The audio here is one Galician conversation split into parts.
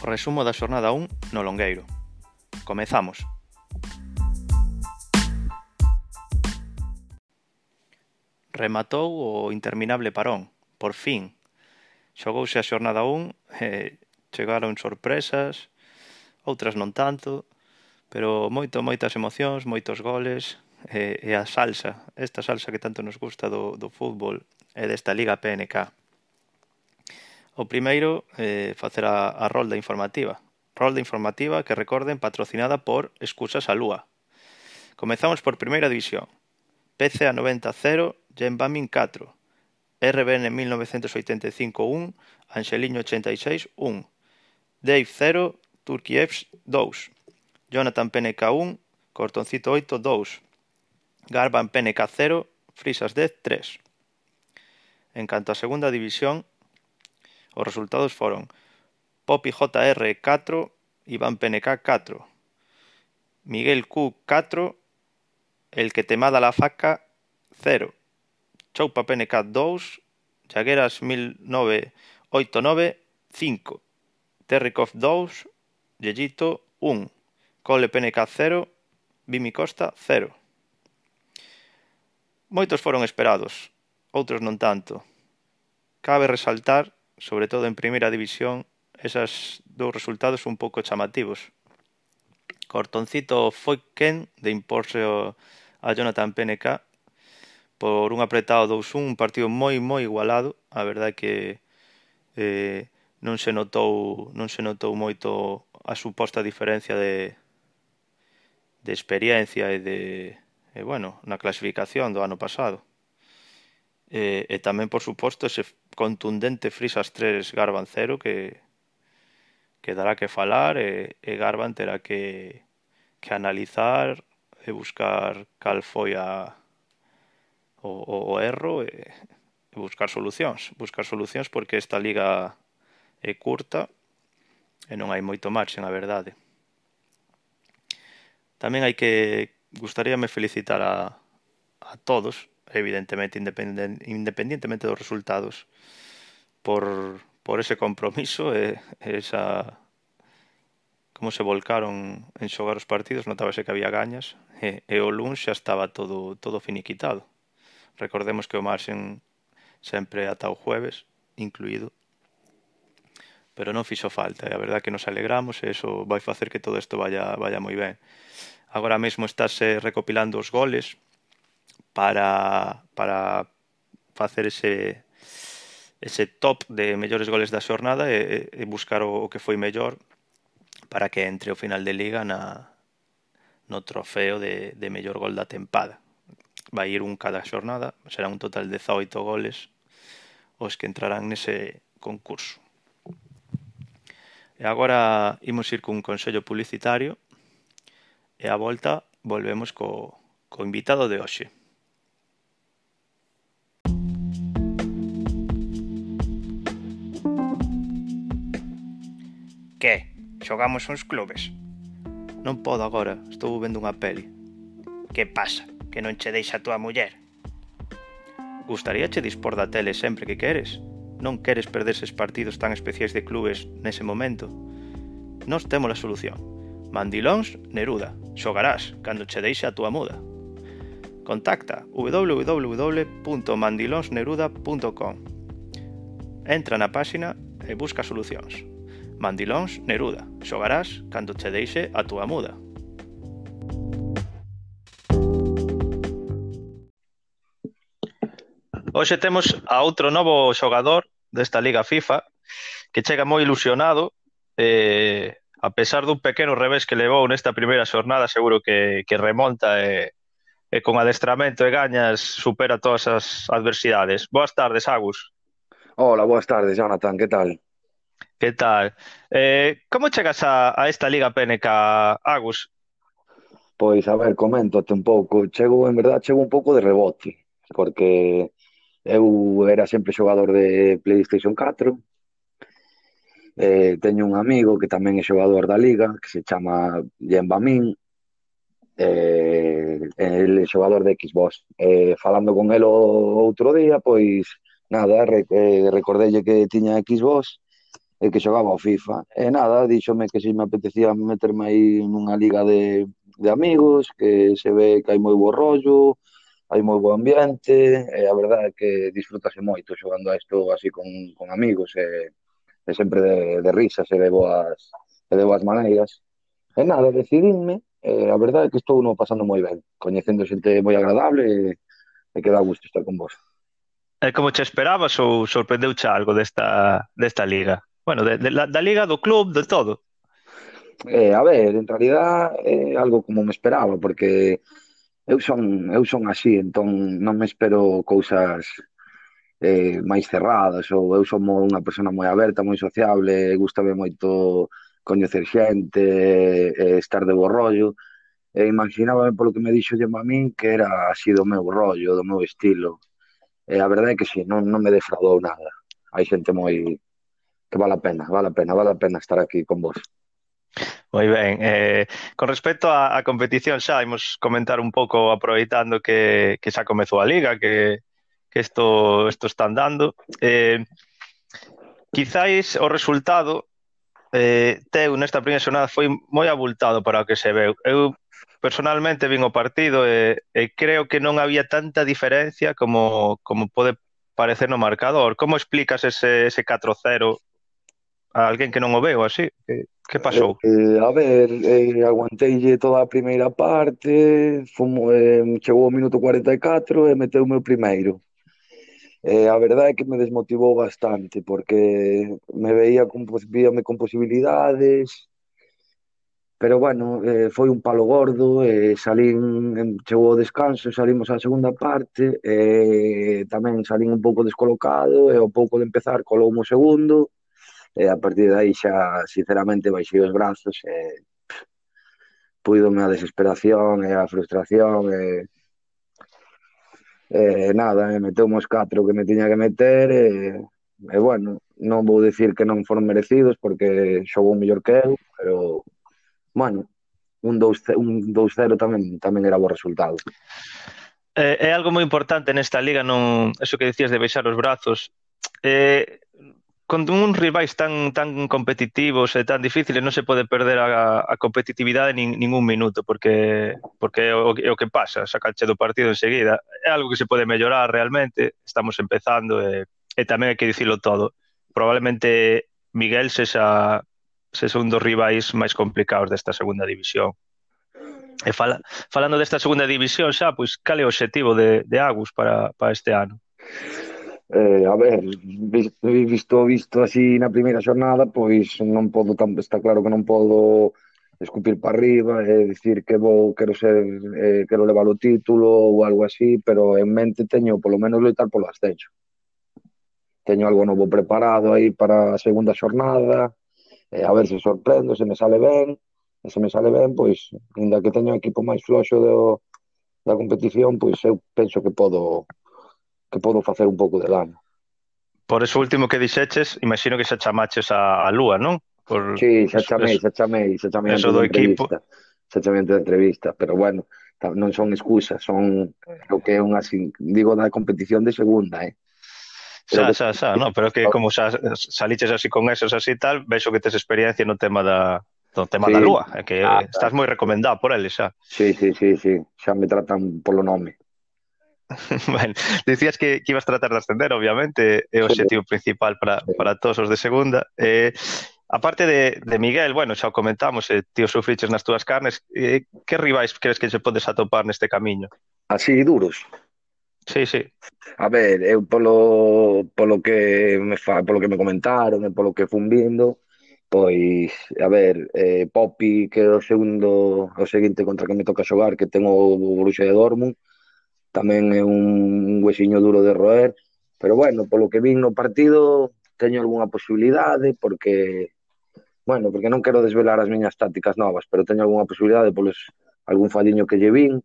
Resumo da xornada 1 no Longueiro. Comezamos. Rematou o interminable parón, por fin. Xogouse a xornada 1, eh, chegaron sorpresas, outras non tanto, pero moito, moitas emocións, moitos goles, e, e a salsa, esta salsa que tanto nos gusta do, do fútbol e desta Liga PNK. O primeiro, eh, facer a, a rolda informativa. Rolda informativa que recorden patrocinada por Excusas a Lúa. Comezamos por Primeira División. PCA 90-0, Genbamin 4. RBN 1985-1, Angeliño 86-1. Dave 0, Turkievs 2. Jonathan PNK 1, Cortoncito 8 2. Garban PNK 0, Frisas 10 3. En canto a segunda división, Os resultados foron Popi JR 4, Iván PNK 4, Miguel Q 4, El que te mada la faca 0, Choupa PNK 2, Jagueras 1989 5, Terrikov 2, Yellito 1, Cole PNK 0, Bimi Costa 0. Moitos foron esperados, outros non tanto. Cabe resaltar sobre todo en primeira división, esas dous resultados un pouco chamativos. Cortoncito foi quen de imporse a Jonathan PNK por un apretado 2-1, un partido moi moi igualado, a verdade que eh, non se notou non se notou moito a suposta diferencia de de experiencia e de e bueno, na clasificación do ano pasado. E, e tamén, por suposto, ese contundente Frisas 3 Garbancero que, que dará que falar e, e Garban terá que, que analizar e buscar cal foi a, o, o, o erro e, e buscar solucións. Buscar solucións porque esta liga é curta e non hai moito marxen, a verdade. Tamén hai que gustaríame felicitar a, a todos evidentemente independientemente dos resultados. Por, por ese compromiso e esa como se volcaron en xogar os partidos? Notábase que había gañas e, e o Luns xa estaba todo todo finiquitado. Recordemos que o Marsen sempre ata o jueves incluído. Pero non fixo falta e a verdad que nos alegramos e eso vai facer que todo isto vaya, vaya moi ben. Agora mesmo estáse recopilando os goles para, para facer ese ese top de mellores goles da xornada e, e buscar o, o que foi mellor para que entre o final de liga na, no trofeo de, de mellor gol da tempada. Vai ir un cada xornada, será un total de 18 goles os que entrarán nese concurso. E agora imos ir cun consello publicitario e a volta volvemos co, co invitado de hoxe. Que? Xogamos uns clubes? Non podo agora, estou vendo unha peli. Que pasa? Que non che deixa a túa muller? Gustaríache dispor da tele sempre que queres? Non queres perderses partidos tan especiais de clubes nese momento? Nos temos a solución. Mandilóns, Neruda. Xogarás cando che deixe a túa muda. Contacta www.mandilonsneruda.com Entra na páxina e busca solucións. Mandilóns Neruda, xogarás cando che deixe a túa muda. Hoxe temos a outro novo xogador desta Liga FIFA que chega moi ilusionado eh, a pesar dun pequeno revés que levou nesta primeira xornada seguro que, que remonta e, e con adestramento e gañas supera todas as adversidades. Boas tardes, Agus. Hola, boas tardes, Jonathan, que tal? Que tal? Eh, como chegas a, a esta Liga PNK, Agus? Pois, a ver, coméntate un pouco. Chego, en verdad, chego un pouco de rebote, porque eu era sempre xogador de PlayStation 4, eh, teño un amigo que tamén é xogador da Liga, que se chama Jean Bamin. eh, el xogador de Xbox. Eh, falando con el o outro día, pois, nada, re, eh, recordelle que tiña Xbox, e que xogaba ao FIFA. E nada, díxome que se me apetecía meterme aí nunha liga de, de amigos, que se ve que hai moi bo rollo, hai moi bo ambiente, e a verdade é que disfrutase moito xogando a isto así con, con amigos, e, e sempre de, de risas e de boas, e de boas maneiras. E nada, decidinme, e a verdade é que estou no pasando moi ben, coñecendo xente moi agradable, e, e que dá gusto estar con vos. E como che esperabas ou sorprendeu algo desta, desta liga? bueno, de, de, la, da Liga, do club, de todo. Eh, a ver, en realidad é eh, algo como me esperaba, porque eu son, eu son así, entón non me espero cousas eh, máis cerradas, ou eu son unha persona moi aberta, moi sociable, gustame moito coñecer xente, eh, estar de bo rollo, e imaginaba polo que me dixo de min que era así do meu rollo, do meu estilo. E a verdade é que si, sí, non, non me defraudou nada. Hai xente moi que vale a pena, vale a pena, vale a pena estar aquí con vos. Moi ben, eh, con respecto á, á competición xa, imos comentar un pouco aproveitando que, que xa comezou a Liga, que, que isto, isto están dando. Eh, quizáis o resultado eh, teu nesta primeira xornada foi moi abultado para o que se veu. Eu personalmente vin o partido e, e creo que non había tanta diferencia como, como pode parecer no marcador. Como explicas ese, ese 4-0 a alguén que non o veu así, que, que pasou? Eh, eh, a ver, eh, aguanteille toda a primeira parte, fumo, eh, chegou ao minuto 44 e meteu o meu primeiro. Eh, a verdade é que me desmotivou bastante, porque me veía con, víame con posibilidades, pero bueno, eh, foi un palo gordo, eh, salín, chegou o descanso, salimos á segunda parte, eh, tamén salín un pouco descolocado, e eh, ao pouco de empezar colou o segundo, e a partir de aí xa sinceramente baixei os brazos e puidome a desesperación e a frustración e, e nada, e meteu os catro que me tiña que meter e, e bueno, non vou dicir que non foron merecidos porque xogou mellor que eu, pero bueno, un 2-0 un 2-0 tamén tamén era bo resultado. É, é algo moi importante nesta liga, non, eso que dicías de baixar os brazos. Eh, con uns rivais tan tan competitivos e tan difíciles non se pode perder a, a competitividade nin ningún minuto porque porque é o, é o que pasa, sacache do partido enseguida. É algo que se pode mellorar realmente, estamos empezando e, e tamén hai que dicilo todo. Probablemente Miguel sexa sexa un dos rivais máis complicados desta segunda división. E fala, falando desta segunda división xa, pois cal é o obxectivo de, de Agus para, para este ano? Eh, a ver, visto visto así na primeira xornada, pois non podo tan, está claro que non podo escupir para arriba e eh, dicir que vou, quero ser, eh, quero levar o título ou algo así, pero en mente teño polo menos loitar polo ascenso. Teño algo novo preparado aí para a segunda xornada, eh, a ver se sorprendo, se me sale ben, e se me sale ben, pois, ainda que teño un equipo máis floxo do, da competición, pois eu penso que podo que podo facer un pouco de dano. Por eso último que dixeches, imagino que xa chamaches a, a Lúa, non? Por... Sí, xa chamei, xa chamei, xa chamei antes do equipo. Xa chamei antes da entrevista, pero bueno, non son excusas, son o que é unha, digo, da competición de segunda, eh? Xa, xa, xa, no, pero que como xa saliches así con esos así tal, vexo que tes experiencia no tema da no tema sí. da lúa, é que ah, estás moi recomendado por eles xa. Sí, sí, sí, sí, xa me tratan polo nome. ben, dicías que, que ibas tratar de ascender, obviamente, é o objetivo principal para, para todos os de segunda. Eh, aparte de, de Miguel, bueno, xa o comentamos, eh, tío sufriches nas túas carnes, eh, que rivais crees que se podes atopar neste camiño? Así duros. Sí, sí. A ver, eu polo, polo que me fa, polo que me comentaron e polo que fun vindo, pois, a ver, eh, Poppy, que é o segundo, o seguinte contra que me toca xogar, que ten o Bruxa de Dortmund, tamén é un huesiño duro de roer, pero bueno, polo que vin no partido teño algunha posibilidade porque bueno, porque non quero desvelar as miñas tácticas novas, pero teño algunha posibilidade polos algún fadiño que lle vin.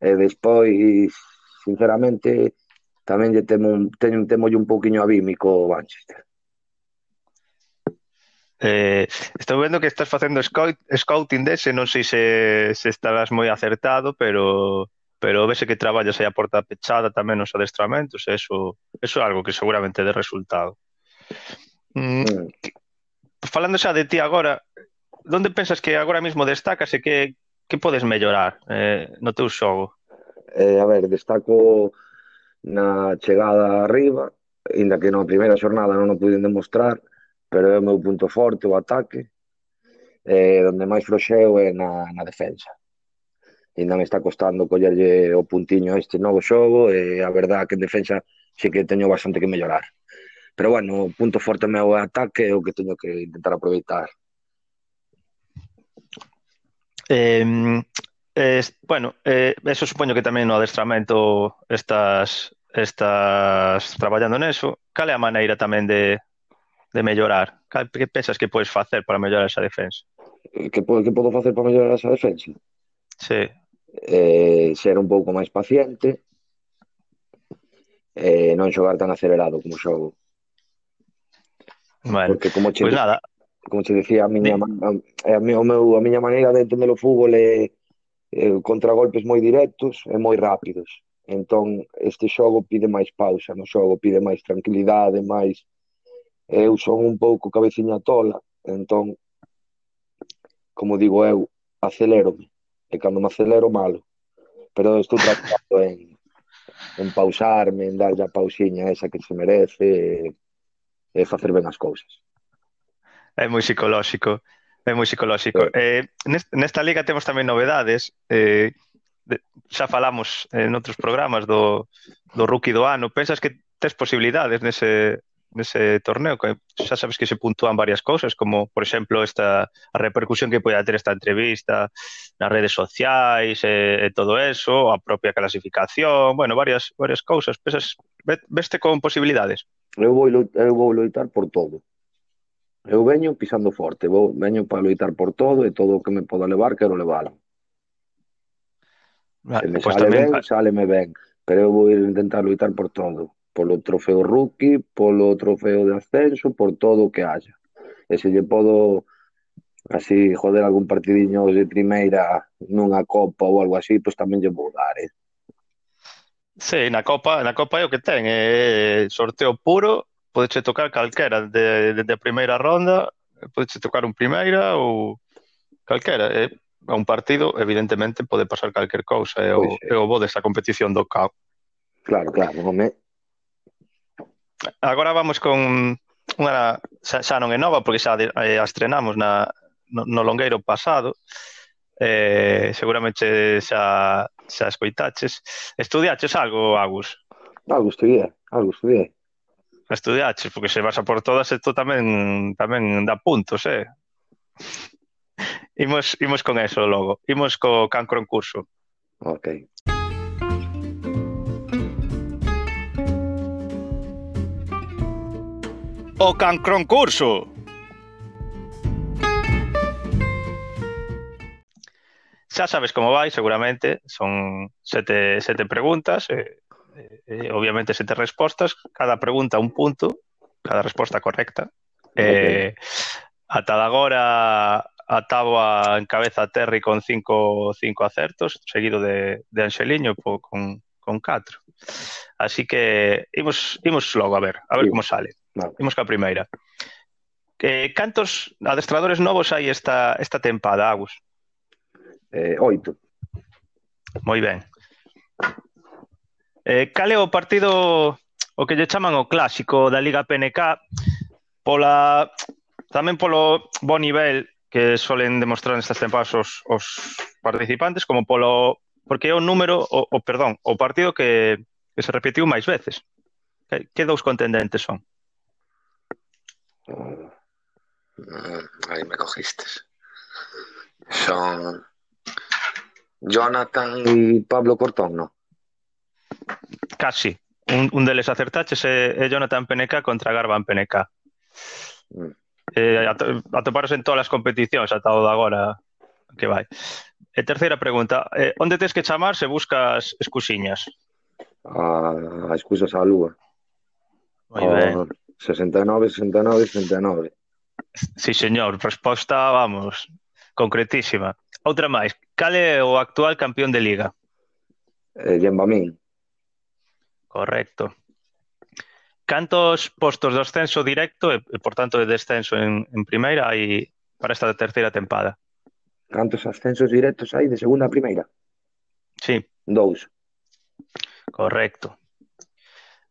E despois, sinceramente, tamén lle temo un, teño, temo un pouquiño abímico o Manchester. Eh, estou vendo que estás facendo scout, scouting dese, non sei se, se estarás moi acertado, pero pero vese que traballas aí a porta pechada tamén nos adestramentos, eso, eso é algo que seguramente dé resultado. Mm, mm. Falando xa de ti agora, onde pensas que agora mesmo destacas e que, que podes mellorar eh, no teu xogo? Eh, a ver, destaco na chegada arriba, inda que na primeira xornada non o puiden demostrar, pero é o meu punto forte, o ataque, eh, donde máis froxeo é na, na defensa ainda me está costando collerlle o puntiño a este novo xogo e a verdad que en defensa sí que teño bastante que mellorar. Pero bueno, o punto forte meu é ataque é o que teño que intentar aproveitar. Eh, eh, bueno, eh, eso supoño que tamén no adestramento estás estás traballando neso. Cal é a maneira tamén de, de mellorar? Cal, que pensas que podes facer para mellorar esa defensa? Que, que podo facer para mellorar esa defensa? Sí eh, ser un pouco máis paciente e eh, non xogar tan acelerado como xogo. Bueno, Porque como che, pois pues nada. como che dicía a miña, a, a, mi, o meu, a miña maneira de entender o fútbol é, é contragolpes moi directos e moi rápidos. Entón, este xogo pide máis pausa, no xogo pide máis tranquilidade, máis... Eu son un pouco cabeciña tola, entón, como digo eu, acelérome e cando me acelero malo pero estou tratando en, en pausarme, en darlle a pausiña esa que se merece e, e facer ben as cousas. É moi psicolóxico, é moi psicolóxico. É. Eh, nesta liga temos tamén novedades, eh, de, xa falamos en outros programas do, do rookie do ano, pensas que tes posibilidades nese, nese torneo que xa sabes que se puntúan varias cousas, como por exemplo esta a repercusión que poida ter esta entrevista nas redes sociais e, e todo eso, a propia clasificación, bueno, varias varias cousas, pesas veste con posibilidades. Eu vou eu vou loitar por todo. Eu veño pisando forte, vou veño para loitar por todo e todo o que me poda levar quero levar ah, Se me pues sale tamén, ben, sáleme ben, pero eu vou ir intentar loitar por todo polo trofeo rookie, polo trofeo de ascenso, por todo o que haya. E se lle podo así joder algún partidiño de primeira nunha copa ou algo así, pois tamén lle vou dar, eh. Sí, na Copa, na Copa é o que ten, é sorteo puro, podeche tocar calquera de, de, de primeira ronda, podeche tocar un primeira ou calquera, é a un partido evidentemente pode pasar calquer cousa, é o, pois é o bo desta competición do CAO. Claro, claro, home, agora vamos con unha xa, xa non é nova porque xa de, eh, a estrenamos na, no, no longueiro pasado eh, seguramente xa, xa escoitaches estudiaches algo, Agus? Algo estudié, algo estudié estudiaches, porque se vas a por todas isto tamén tamén dá puntos, eh? Imos, imos con eso logo. Imos co cancro en curso. Ok. O Cancroncurso! Xa sabes como vai, seguramente, son sete, sete preguntas, eh, eh, eh, obviamente sete respostas, cada pregunta un punto, cada resposta correcta. Eh, okay. Ata de agora a táboa en cabeza Terry con cinco, cinco acertos, seguido de, de Anxeliño po, con, con catro. Así que imos, imos logo a ver, a ver sí. como sale. Vale. Imos ca primeira. Eh, cantos adestradores novos hai esta, esta tempada, Agus? Eh, oito. Moi ben. Eh, cal é o partido o que lle chaman o clásico da Liga PNK pola tamén polo bo nivel que solen demostrar nestas tempadas os, os participantes como polo porque é o número o, o perdón, o partido que, que se repetiu máis veces. Que, que dous contendentes son? Mm. Ahí me cogiste. Son Jonathan e Pablo Cortón, ¿no? Casi. Un, un deles acertaches é, é Jonathan Peneca contra Garban Peneca. Mm. Eh, atoparos en todas as competicións ata o de agora que vai. E terceira pregunta, eh, onde tes que chamar se buscas excusiñas? Ah, a, a excusas á lúa. Moi ben. A, 69, 69, 69. Sí, señor, resposta, vamos, concretísima. Outra máis, cal é o actual campeón de Liga? Eh, Yembamín. Correcto. Cantos postos de ascenso directo e, e por tanto, de descenso en, en primeira hai para esta terceira tempada? Cantos ascensos directos hai de segunda a primeira? Sí. Dous. Correcto.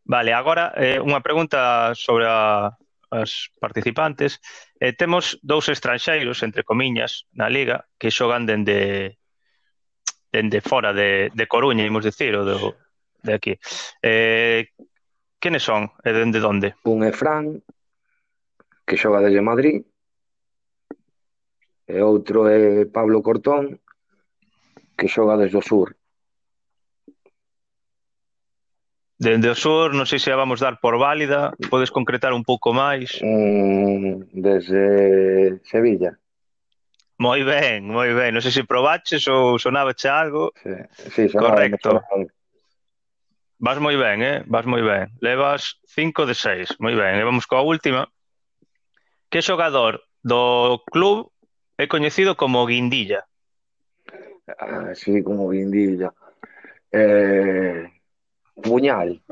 Vale, agora eh, unha pregunta sobre a, as participantes. Eh, temos dous estranxeiros, entre comiñas, na Liga, que xogan dende dende fora de, de Coruña, imos dicir, ou do, de aquí. Eh, quenes son e dende onde? Un é Fran, que xoga desde Madrid, e outro é Pablo Cortón, que xoga desde o sur. Dende o sur, non sei se a vamos dar por válida, podes concretar un pouco máis? Mm, desde Sevilla. Moi ben, moi ben. Non sei se probaches ou sonabache algo. Sí, sí sonaba, Correcto. Vas moi ben, eh? Vas moi ben. Levas 5 de 6. Moi ben. E vamos coa última. Que xogador do club é coñecido como Guindilla? Ah, sí, como Guindilla. Eh, Puñal.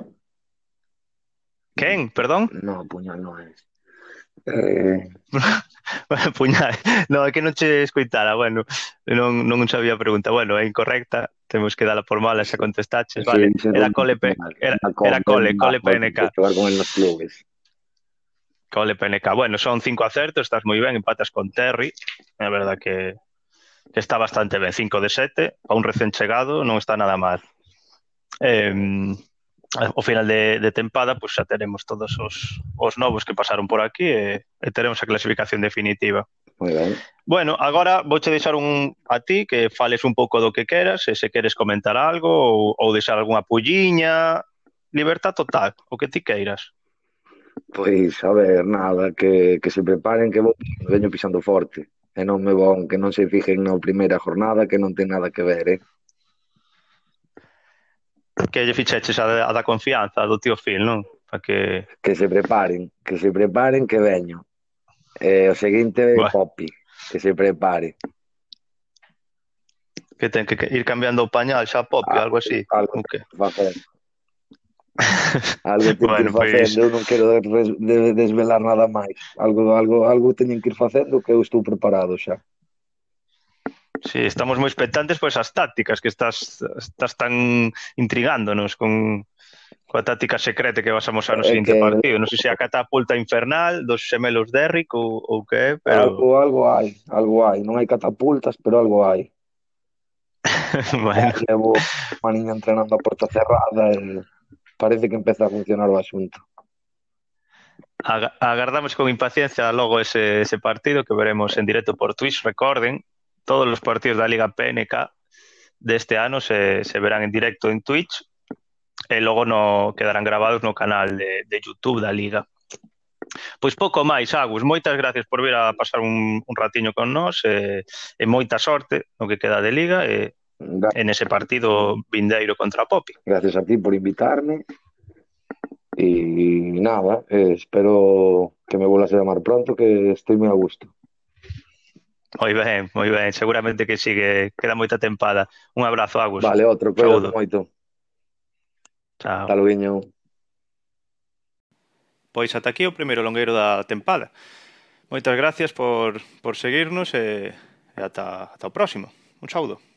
¿Quién? Perdón? No, puñal no es. Eh... Puñal, no, é que non che escoitara, bueno, non, non sabía a pregunta, bueno, é incorrecta, temos que dala por mala se contestaches, vale, sí, era cole, pe, era, era cole, cole PNK. Con los clubes. Cole PNK, bueno, son cinco acertos, estás moi ben, empatas con Terry, é verdad que, que está bastante ben, 5 de 7, a un recén chegado non está nada mal. Eh, ao final de, de tempada pois xa teremos todos os, os novos que pasaron por aquí e, e teremos a clasificación definitiva. Muy ben. Bueno, agora vouche deixar un a ti que fales un pouco do que queras, se se queres comentar algo ou, ou deixar algunha pulliña, libertad total, o que ti queiras. Pois, a ver, nada, que, que se preparen que vou veño pisando forte e non me von, que non se fijen na primeira jornada que non ten nada que ver, eh? que lle ficheches a, a da confianza do tío Phil, non? Para que... que se preparen, que se preparen que veño. Eh, o seguinte é. Poppy, que se prepare. Que ten que ir cambiando o pañal xa Poppy, ah, algo así. Algo que facer. algo teñen bueno, que ir facendo, pois... eu non quero desvelar nada máis. Algo algo algo teñen que ir facendo que eu estou preparado xa. Sí, estamos moi expectantes pois as tácticas que estás estás tan intrigándonos con coa táctica secreta que vas a mostrar no eh, seguinte que... partido. Non sei se a catapulta infernal dos xemelos Derrick ou, ou que, pero... Algo, algo hai, algo hai. Non hai catapultas, pero algo hai. bueno. Levo unha niña entrenando a porta cerrada e parece que empeza a funcionar o asunto. Agardamos con impaciencia logo ese, ese partido que veremos en directo por Twitch, recorden, todos os partidos da Liga PNK deste ano se, se verán en directo en Twitch e logo no quedarán grabados no canal de, de YouTube da Liga. Pois pouco máis, Agus, moitas gracias por vir a pasar un, un ratiño con nós e, e moita sorte no que queda de Liga e gracias. en ese partido vindeiro contra Popi. Gracias a ti por invitarme e nada, eh, espero que me volas a llamar pronto que estoy moi a gusto. Moi ben, moi ben, seguramente que sigue, queda moita tempada. Un abrazo, Agus. Vale, outro, cuido moito. Chao. Hasta luego. Pois ata aquí o primeiro longueiro da tempada. Moitas gracias por, por seguirnos e, e ata, ata o próximo. Un saúdo.